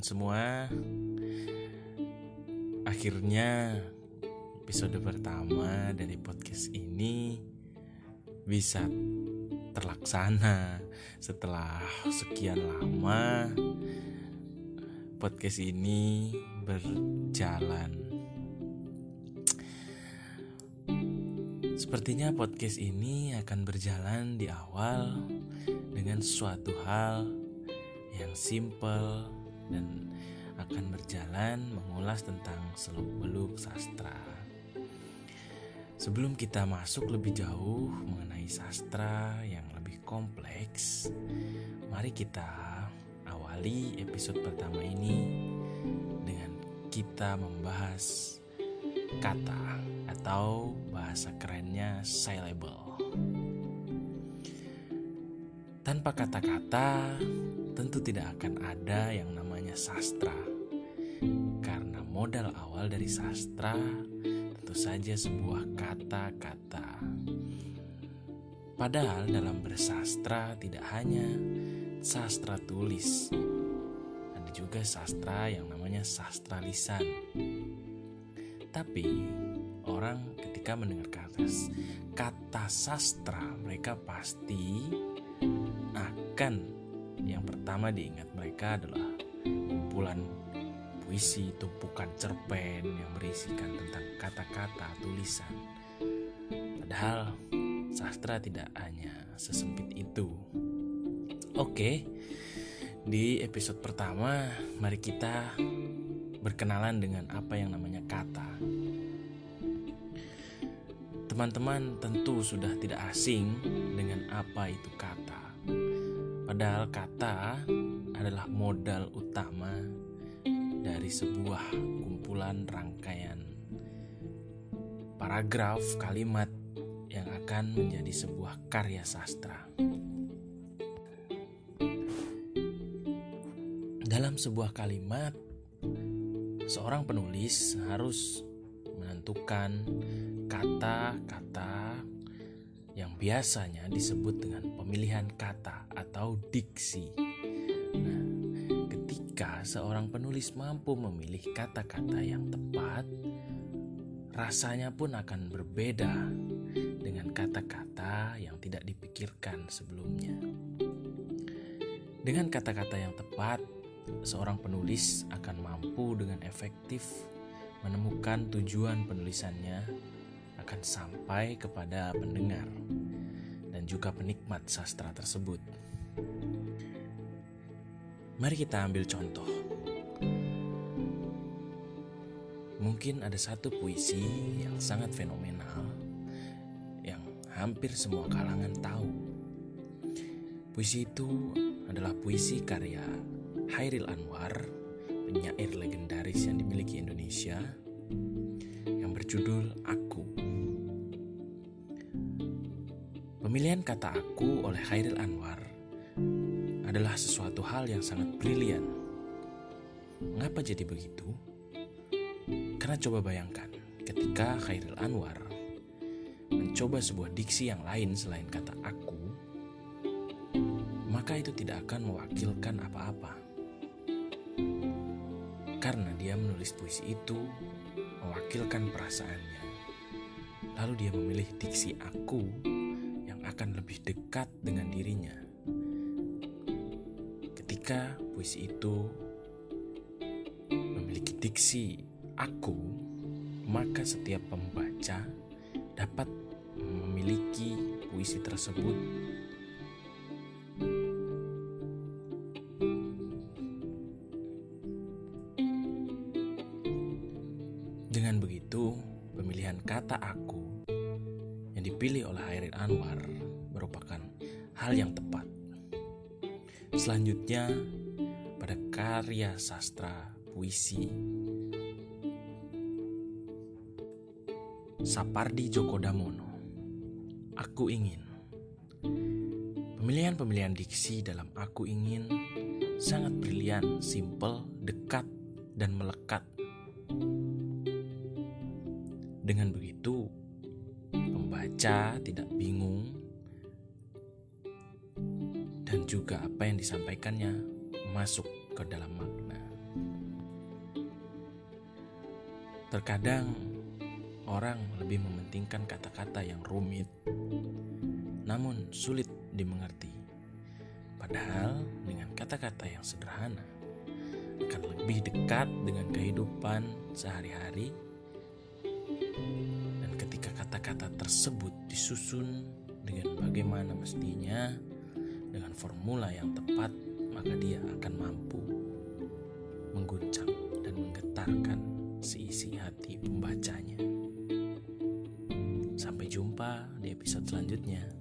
teman-teman semua. Akhirnya episode pertama dari podcast ini bisa terlaksana Setelah sekian lama podcast ini berjalan. Sepertinya podcast ini akan berjalan di awal dengan suatu hal yang simple dan akan berjalan mengulas tentang seluk-beluk sastra. Sebelum kita masuk lebih jauh mengenai sastra yang lebih kompleks, mari kita awali episode pertama ini dengan kita membahas kata atau bahasa kerennya syllable. Tanpa kata-kata, tentu tidak akan ada yang namanya sastra. Karena modal awal dari sastra tentu saja sebuah kata-kata. Padahal dalam bersastra tidak hanya sastra tulis, ada juga sastra yang namanya sastra lisan. Tapi orang ketika mendengar kata kata sastra, mereka pasti akan yang pertama diingat mereka adalah kumpulan puisi, tumpukan cerpen yang berisikan tentang kata-kata tulisan. Padahal sastra tidak hanya sesempit itu. Oke, di episode pertama mari kita berkenalan dengan apa yang namanya kata. Teman-teman tentu sudah tidak asing dengan apa itu kata. Padahal kata adalah modal utama dari sebuah kumpulan rangkaian paragraf kalimat yang akan menjadi sebuah karya sastra. Dalam sebuah kalimat, seorang penulis harus menentukan kata-kata biasanya disebut dengan pemilihan kata atau diksi. Nah, ketika seorang penulis mampu memilih kata-kata yang tepat, rasanya pun akan berbeda dengan kata-kata yang tidak dipikirkan sebelumnya. Dengan kata-kata yang tepat, seorang penulis akan mampu dengan efektif menemukan tujuan penulisannya akan sampai kepada pendengar dan juga penikmat sastra tersebut. Mari kita ambil contoh. Mungkin ada satu puisi yang sangat fenomenal yang hampir semua kalangan tahu. Puisi itu adalah puisi karya Hairil Anwar, penyair legendaris yang dimiliki Indonesia yang berjudul Aku. Pemilihan kata aku oleh Hairil Anwar adalah sesuatu hal yang sangat brilian. Mengapa jadi begitu? Karena coba bayangkan, ketika Hairil Anwar mencoba sebuah diksi yang lain selain kata aku, maka itu tidak akan mewakilkan apa-apa. Karena dia menulis puisi itu mewakilkan perasaannya. Lalu dia memilih diksi aku akan lebih dekat dengan dirinya. Ketika puisi itu memiliki diksi aku, maka setiap pembaca dapat memiliki puisi tersebut Dengan begitu, pemilihan kata "aku" yang dipilih oleh Hairil Anwar merupakan hal yang tepat. Selanjutnya, pada karya sastra puisi Sapardi Djoko Damono, Aku Ingin. Pemilihan-pemilihan diksi dalam Aku Ingin sangat brilian, simple, dekat, dan melekat. Dengan begitu, pembaca tidak bingung dan juga apa yang disampaikannya masuk ke dalam makna. Terkadang orang lebih mementingkan kata-kata yang rumit, namun sulit dimengerti. Padahal dengan kata-kata yang sederhana akan lebih dekat dengan kehidupan sehari-hari. Dan ketika kata-kata tersebut disusun dengan bagaimana mestinya, dengan formula yang tepat, maka dia akan mampu mengguncang dan menggetarkan seisi hati pembacanya. Sampai jumpa di episode selanjutnya.